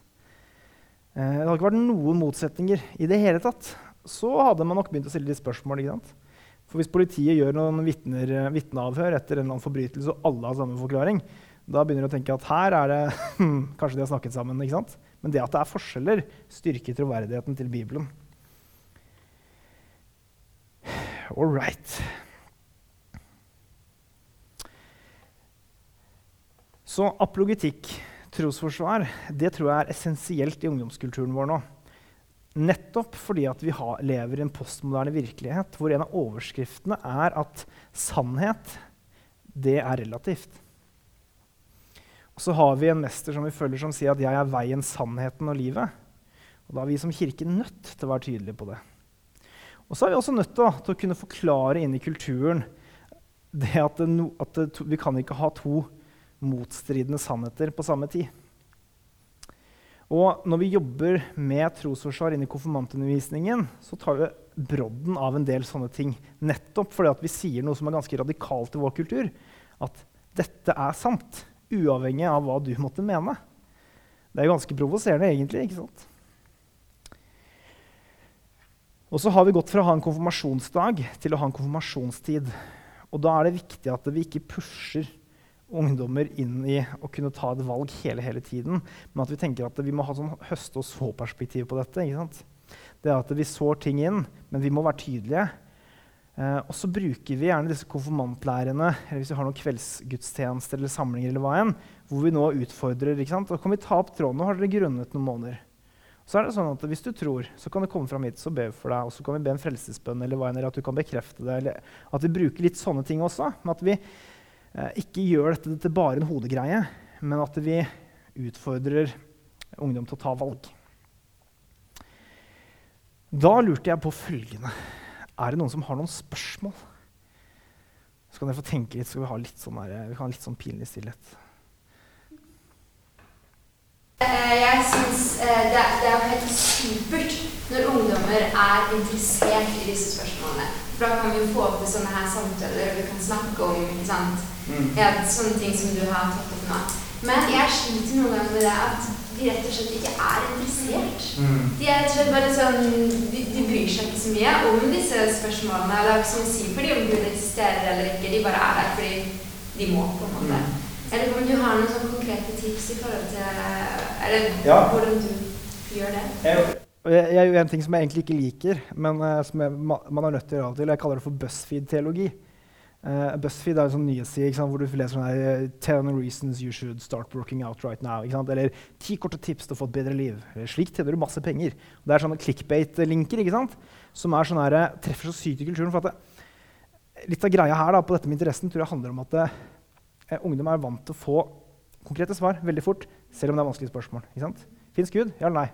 det hadde ikke vært noen motsetninger i det hele tatt, så hadde man nok begynt å stille litt spørsmål. ikke sant? For hvis politiet gjør noen vitner, vitneavhør etter en eller annen forbrytelse, og alle har samme forklaring, da begynner de å tenke at her er det [LAUGHS] Kanskje de har snakket sammen. ikke sant? Men det at det er forskjeller, styrker troverdigheten til Bibelen. All right. Så apologetikk, trosforsvar, det tror jeg er essensielt i ungdomskulturen vår nå. Nettopp fordi at vi har, lever i en postmoderne virkelighet hvor en av overskriftene er at sannhet, det er relativt. Og så har vi en mester som vi følger som sier at 'jeg er veien, sannheten og livet'. Og Da er vi som kirke nødt til å være tydelige på det. Og så er vi også nødt til, til å kunne forklare inn i kulturen det at, det no, at det, vi kan ikke ha to motstridende sannheter på samme tid. Og når vi jobber med trosforsvar inn i konfirmantundervisningen, så tar vi brodden av en del sånne ting. Nettopp fordi vi sier noe som er ganske radikalt i vår kultur. At dette er sant, uavhengig av hva du måtte mene. Det er ganske provoserende, egentlig. ikke sant? Og så har vi gått fra å ha en konfirmasjonsdag til å ha en konfirmasjonstid. Og da er det viktig at vi ikke pusher ungdommer inn i å kunne ta et valg hele, hele tiden. Men at vi tenker at vi må ha sånn høste- og så-perspektiv på dette. ikke sant? Det at Vi sår ting inn, men vi må være tydelige. Eh, og så bruker vi gjerne disse konfirmantlærerne eller hvis vi har noen kveldsgudstjenester eller samlinger, eller hva enn, hvor vi nå utfordrer. ikke sant? Da kan vi ta opp tråden. Nå har dere grunnet noen måneder. Så er det sånn at Hvis du tror, så kan du komme fram hit så vi for deg. Og så kan vi be en frelsesbønn, eller hva enn, eller at du kan bekrefte det. eller At vi bruker litt sånne ting også. Men at vi ikke gjør dette til bare en hodegreie, men at vi utfordrer ungdom til å ta valg. Da lurte jeg på følgende Er det noen som har noen spørsmål? Så kan dere få tenke litt, så vi, litt sånn der, vi kan ha litt sånn pinlig stillhet. Eh, jeg syns eh, det, det er helt supert når ungdommer er interessert i disse spørsmålene. For da kan vi få til sånne her samtaler, og vi kan snakke om ikke sant? Mm. Ja, sånne ting som du har tatt opp nå. Men jeg sliter noen ganger med det at de rett og slett ikke er interessert. Mm. De er rett og slett bare sånn, de, de, bryr seg ikke så mye om disse spørsmålene. Det er ikke sånn å si for dem om Gud eksisterer eller ikke. De bare er der fordi de må, på en måte. Eller om du har noen sånne konkrete tips i forhold til Eller ja. hvordan du gjør det? Jeg, jeg gjør en ting som jeg egentlig ikke liker, men uh, som jeg, man er nødt til å gjøre av og til. Jeg kaller det for BuzzFeed-teologi. Uh, BuzzFeed er en sånn nyhetsside hvor du leser sånn her 10 reasons you should start working out right now. Eller 10 korte tips til å få et bedre liv. Eller, slik tjener du masse penger. Og det er sånne clickbait-linker som er sånn her, eh, treffer så sykt i kulturen. for at det, Litt av greia her da, på dette med interessen tror jeg handler om at det, eh, ungdom er vant til å få konkrete svar veldig fort, selv om det er vanskelige spørsmål. Fins Gud? Ja eller nei?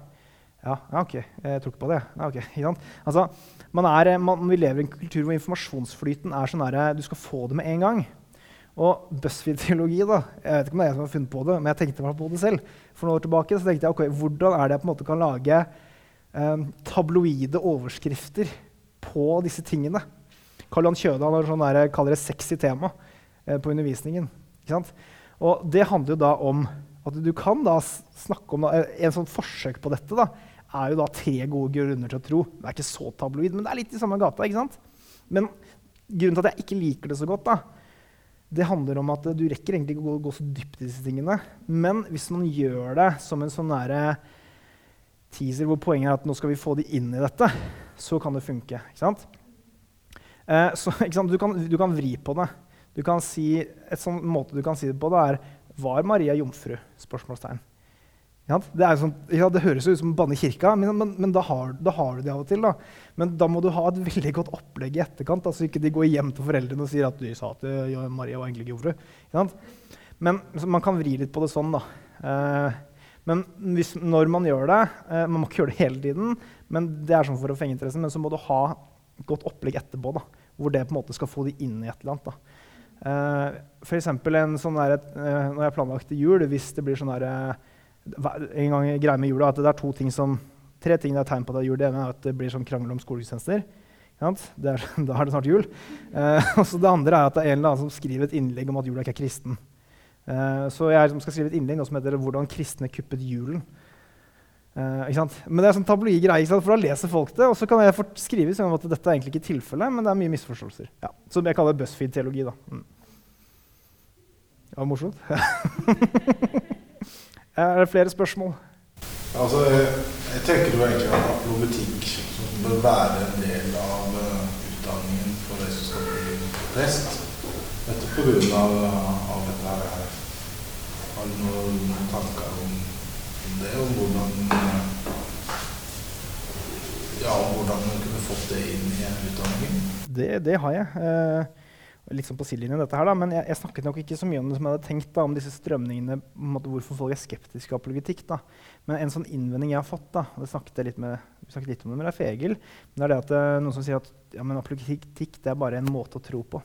Ja, ja, ok. Jeg tror ikke på det. Ja, okay. [LAUGHS] altså, er, man, vi lever i en kultur hvor informasjonsflyten er sånn at du skal få det med en gang. Og BuzzFeed-teologi da, Jeg vet ikke om det er jeg som har funnet på det, men jeg tenkte på det selv. For noen år tilbake så tenkte jeg, ok, Hvordan er det jeg på en måte kan lage eh, tabloide overskrifter på disse tingene? Karl Johan Kjøda har sånn der, kaller det sexy tema eh, på undervisningen. Og det handler jo da om at du kan da snakke om da, En sånn forsøk på dette da, er jo da tre gode grunner til å tro. Det er ikke så tabloid, men det er litt i samme gata. ikke sant? Men grunnen til at jeg ikke liker det så godt, da, det handler om at du rekker egentlig ikke å gå, så dypt i disse tingene. Men hvis man gjør det som en sånn nære teaser hvor poenget er at nå skal vi få de inn i dette, så kan det funke. ikke sant? Eh, så, [LAUGHS] ikke sant? Du, kan, du, kan, vri på det. Du kan si, et sånn måte du kan si det på, det er Var Maria jomfru? spørsmålstegn. Det, sånn, ja, det, høres ut som å banne kirka, men, men, men da, har, da, har, du det av og til. Da. Men da må du ha et veldig godt opplegg i etterkant, så altså ikke de går hjem til foreldrene og sier at de sa at ja, Maria var egentlig jomfru. Men man kan vri litt på det sånn. da. Eh, Men hvis, når man gjør det eh, Man må ikke gjøre det hele tiden, men det er sånn for å fenge interessen. Men så må du ha godt opplegg etterpå, da, hvor det på en måte skal få de inn i et eller annet. da. Uh, eksempel en sånn uh, når jeg planlagte jul, hvis det blir sånn der, uh, En gang greie med jula at det er to ting som, tre ting det er tegn på at det er jul. Det ene er at det blir sånn krangel om skolegudstjenester. [LAUGHS] Da er det snart jul. og så det andre er at det er en eller annen som skriver et innlegg om at jula ikke er kristen. så jeg skal skrive et innlegg som heter 'Hvordan kristne kuppet julen'. Men det er sånn tabloid greie, for da leser folk det. Og så kan jeg skrive sånn at dette er egentlig ikke tilfellet, men det er mye misforståelser. Ja, som jeg kaller BuzzFeed-teologi. da. Mm. Det var morsomt. [LAUGHS] er det flere spørsmål? Altså, jeg tenker jo egentlig at apologetikk bør være en del av uh, utdanningen for de som skal bli prest. Dette pga. Av, dette her. Har du noen tanker om, det? Om hvordan uh, Ja, hvordan man kunne fått det inn i utdanningen? Det, det har jeg. Eh, litt sånn på sidelinjen, dette her, da, men jeg, jeg, snakket nok ikke så mye om det som jeg hadde tenkt da, om disse strømningene, måte, hvorfor folk er skeptiske til apologetikk. Da. Men en sånn innvending jeg har fått, da, og det snakket jeg litt, med, snakket litt om det med Leif Egil, det er det at uh, noen som sier at ja, men apologetikk det er bare en måte å tro på.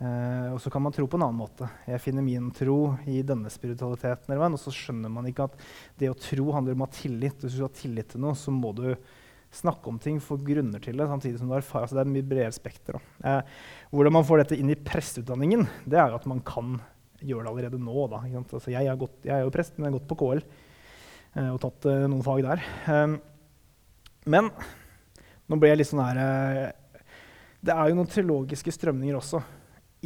Uh, og så kan man tro på en annen måte. Jeg finner min tro i denne spiritualiteten. Eller, og så skjønner man ikke at det å tro handler om å ha tillit. Hvis du har tillit til noe, så må du snakke om ting, få grunner til det, samtidig som du erfarer. Altså det er et mye bredere spekter. Uh, hvordan man får dette inn i presteutdanningen, det er jo at man kan gjøre det allerede nå. Altså jeg, gått, jeg, er jo prest, men jeg har gått på KL uh, og tatt noen fag der. Men nå ble jeg litt sånn her Det er jo noen teologiske strømninger også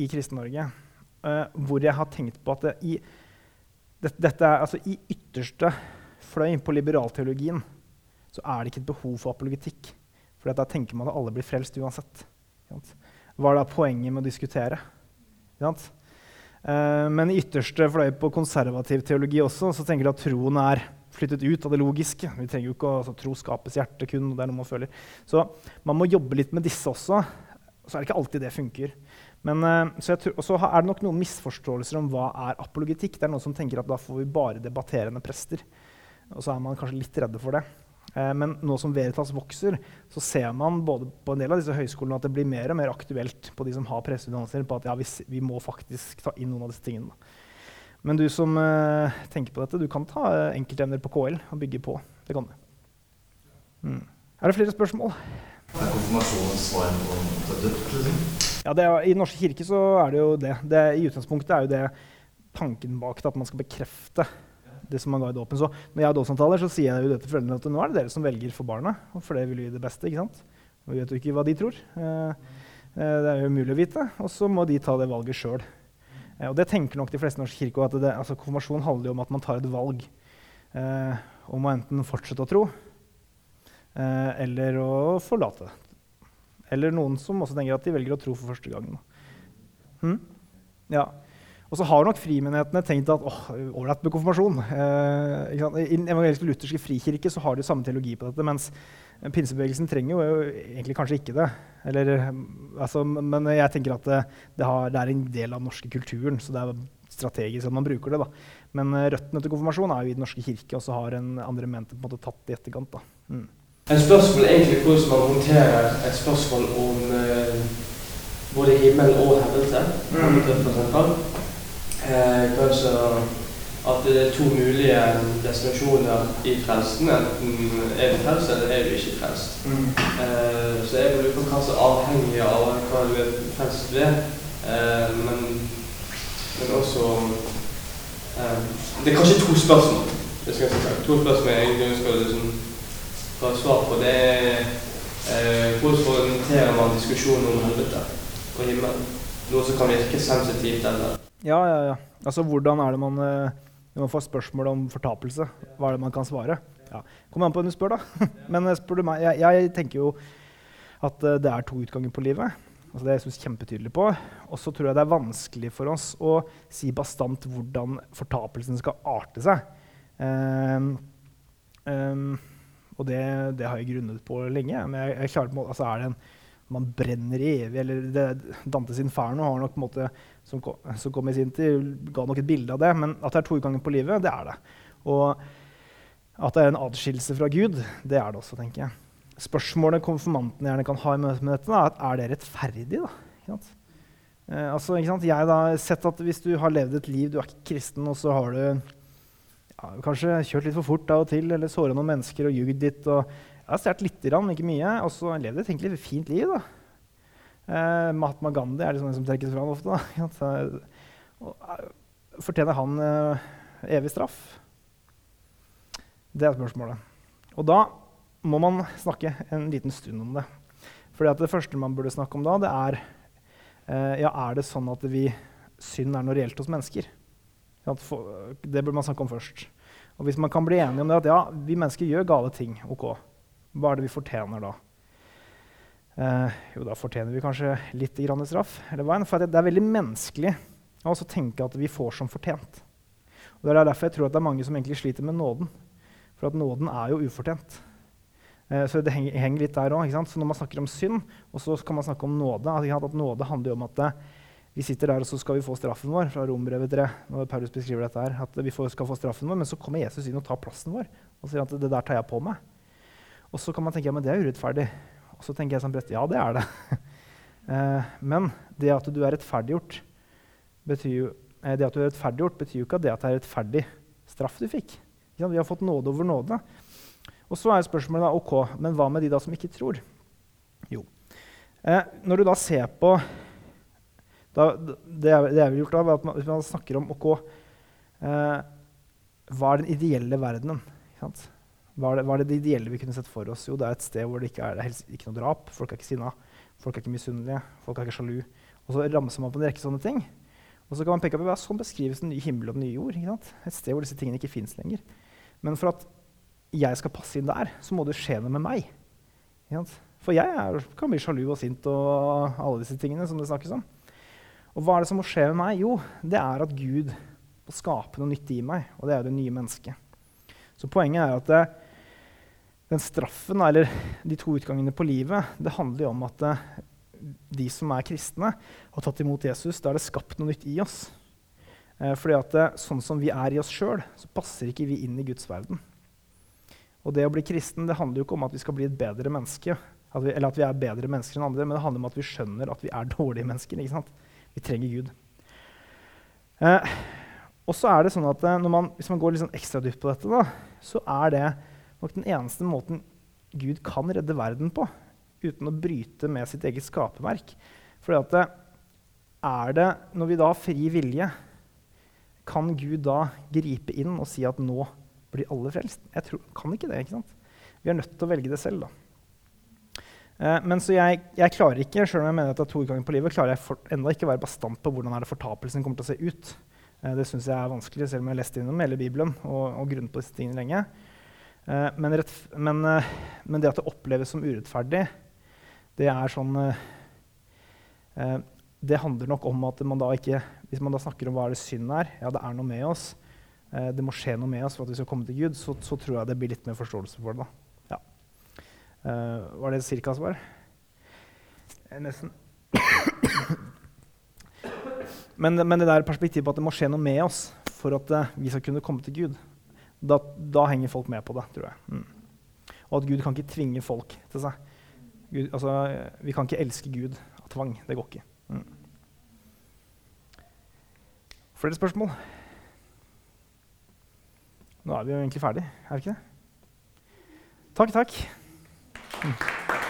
i Kristen-Norge uh, hvor jeg har tenkt på at det, i, det, dette er, altså, i ytterste fløy på liberalteologien så er det ikke et behov for apologetikk. For da tenker man at alle blir frelst uansett. Hva er da poenget med å diskutere? Uh, men i ytterste fløy på konservativ teologi også, så tenker de at troen er flyttet ut av det logiske. Vi trenger jo ikke å altså, Tro skapes hjerte kun, og det er noe man føler. Så man må jobbe litt med disse også. Så er det ikke alltid det funker. Men, uh, så tror, så er det nok noen misforståelser om hva er apologetikk. Det er noen som tenker at da får vi bare debatterende prester. Og så er man kanskje litt redde for det. Eh, men nå som Veritas vokser, så ser man både på en del av disse høyskolene at det blir mer og mer aktuelt på de som har presseutdannelser, på at ja, vi, vi, må faktisk ta inn noen av disse tingene. Men du som eh, tenker på dette, du kan ta eh, enkeltemner på KL og bygge på. Det kan du. Mm. Er det flere spørsmål? Er konfirmasjonens svar på døpt? Ja, er, I Den norske kirke så er det jo det. det. I utgangspunktet er jo det tanken bak det, at man skal bekrefte det som man ga i dåpen. Så når jeg har dåpssamtaler, så sier jeg jo det til foreldrene at nå er det dere som velger for barna. For det vil vi det beste. ikke sant? Vi vet jo ikke hva de tror. Eh, eh, det er jo umulig å vite. Og så må de ta det valget sjøl. Eh, og det tenker nok de fleste norske kirker at det, altså, Konfirmasjon handler jo om at man tar et valg om å enten fortsette å tro eller å forlate. Eller noen som også tenker at de velger å tro for første gang. Hmm? Ja. Og så har nok frimenighetene tenkt at åh, ålreit med konfirmasjon. Eh, I den evangeliske lutherske frikirke så har de samme teologi på dette, mens pinsebevegelsen trenger jo egentlig kanskje ikke det. Eller, altså, men jeg tenker at det, det, har, det, er en del av den norske kulturen, så det er strategisk at man bruker det. da. Men eh, røttene til konfirmasjon er jo i Den norske kirke, og så har en andre mente på en måte tatt det i etterkant. da. Mm. En spørsmål er egentlig hvordan man håndterer et spørsmål om eh, både himmel og helvete. Mm eh, kanskje at det er to mulige destinasjoner i frelsen. Enten er du frelst, eller er du ikke frelst. Mm. Eh, så jeg lurer på hva som er avhengig av hva du er frelst ved. Eh, men, men, også eh, Det er kanskje to spørsmål. Det skal jeg si. To spørsmål jeg egentlig ønsker å liksom, få svar på. Det er eh, hvorfor orienterer man diskusjonen om helvete og himmelen? Noe som kan virke sensitivt eller ja, ja, ja. Altså, hvordan er det man Når eh, man får spørsmål om fortapelse, hva er det man kan svare? Ja. Kommer an på hvem du spør, da. [LAUGHS] Men eh, spør du meg, jeg, jeg, tenker jo at eh, det er to utganger på livet. Altså, det er jeg kjempetydelig på. Og så tror jeg det er vanskelig for oss å si bastant hvordan fortapelsen skal arte seg. Um, um, og det, det, har jeg grunnet på lenge. Men jeg, jeg klarer på, en altså, er det en man brenner i evig. Eller det, Dantes Inferno har nok på en måte, som kom, som kom, i sin tid, ga nok et bilde av det. Men at det er to utganger på livet, det er det. Og at det er en adskillelse fra Gud, det er det også, tenker jeg. Spørsmålet konfirmantene gjerne kan ha i møte med dette, da, er er det rettferdig. da? Eh, altså? Jeg har sett at Hvis du har levd et liv, du er ikke kristen, og så har du ja, kanskje kjørt litt for fort av og til, eller såra noen mennesker og ljugd litt og Jeg har stjålet lite grann, ikke mye, og så levd et fint liv. da. Eh, Mahatma Gandhi er liksom den som trekkes fram ofte. da. [LAUGHS] Og, eh, fortjener han eh, evig straff? Det er spørsmålet. Og da må man snakke en liten stund om det. Fordi at det første man burde snakke om da, det er eh, ja, er det sånn at vi, synd er noe reelt hos mennesker. Det burde man snakke om først. Og hvis man kan bli enige om det at ja, vi mennesker gjør gale ting, ok, hva er det vi fortjener da? Eh, jo, da fortjener vi kanskje litt grann straff. Eller enn, for det er veldig menneskelig å tenke at vi får som fortjent. Og Det er derfor jeg tror at det er mange som egentlig sliter med nåden. For at nåden er jo ufortjent. Eh, så det henger, litt der òg. Når man snakker om synd, og så kan man snakke om nåde at, Nåde handler jo om at eh, vi sitter der og så skal vi få straffen vår fra Rombrevet 3. når Paulus beskriver dette her, at vi skal få straffen vår, Men så kommer Jesus inn og tar plassen vår og sier at det der tar jeg på meg. Og så kan man tenke ja, men det er urettferdig. Og så tenker jeg som prest ja, det er det. [LAUGHS] eh, men det at du er rettferdiggjort, betyr jo, eh, det at du er rettferdiggjort, betyr jo ikke at det at det er rettferdig straff du fikk. Vi har fått nåde over nåde. Og så er spørsmålet da, ok, men hva med de da som ikke tror? Jo, eh, når du da ser på da, det, det jeg vil gjort da, var at man, Hvis man snakker om ok, eh, hva er den ideelle verdenen? Hva er, det, hva er, det, ideelle vi kunne sett for oss? Jo, det er et sted hvor det ikke er, det er ikke noe drap. Folk er ikke sinna, folk er ikke misunnelige, folk er ikke sjalu. Og så ramser man på en rekke sånne ting. Og så kan man peke på hva Sånn beskrives den nye himmel og den nye jord. Et sted hvor disse tingene ikke fins lenger. Men for at jeg skal passe inn der, så må det skje noe med meg. For jeg er, kan bli sjalu og sint og alle disse tingene som det snakkes om. Og hva er det som må skje med meg? Jo, det er at Gud må skape noe nytt i meg, og det er jo det nye mennesket. Så poenget er at det, den straffen, eller de to utgangene på livet, det handler jo om at det, de som er kristne, har tatt imot Jesus. Da er det skapt noe nytt i oss. Eh, fordi at det, sånn som vi er i oss sjøl, så passer ikke vi inn i Guds verden. Og det å bli kristen det handler jo ikke om at vi skal bli et bedre menneske, at vi, eller at vi er bedre mennesker enn andre, men det handler om at vi skjønner at vi er dårlige mennesker. ikke sant? Vi trenger Gud. Eh, og så er det sånn at eh, man, Hvis man går litt sånn ekstra dypt på dette, da, så er det nok den eneste måten Gud kan redde verden på, uten å bryte med sitt eget skaperverk. Fordi det, er det, Når vi da har fri vilje, kan Gud da gripe inn og si at nå blir alle frelst? Jeg tror, kan ikke det. ikke sant? Vi er nødt til å velge det selv. da. Eh, men så jeg, jeg, klarer ikke selv om jeg mener at det er to utganger på livet, klarer jeg for, enda ikke å være bastant på hvordan er det fortapelsen kommer til å se ut. Eh, det syns jeg er vanskelig, selv om jeg har lest innom hele Bibelen og, og grunnet på disse tingene lenge. Eh, men, rett, men, men, det at det oppleves som urettferdig, det er sånn Det handler nok om at man da ikke Hvis man da snakker om hva det synd er, ja, det er noe med oss, det må skje noe med oss for at vi skal komme til Gud, så, så tror jeg det blir litt mer forståelse for det. da. Uh, var det cirka svar? Eh, nesten. men, men, det der perspektivet på at det må skje noe med oss for at uh, vi skal kunne komme til Gud, da, da, henger folk med på det, tror jeg. Mm. Og at Gud kan ikke tvinge folk til seg. Gud, altså, vi kan ikke elske Gud av tvang. Det går ikke. Mm. Flere spørsmål? Nå er vi jo egentlig ferdig, er vi ikke det? Takk, takk. Thank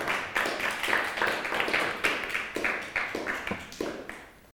you.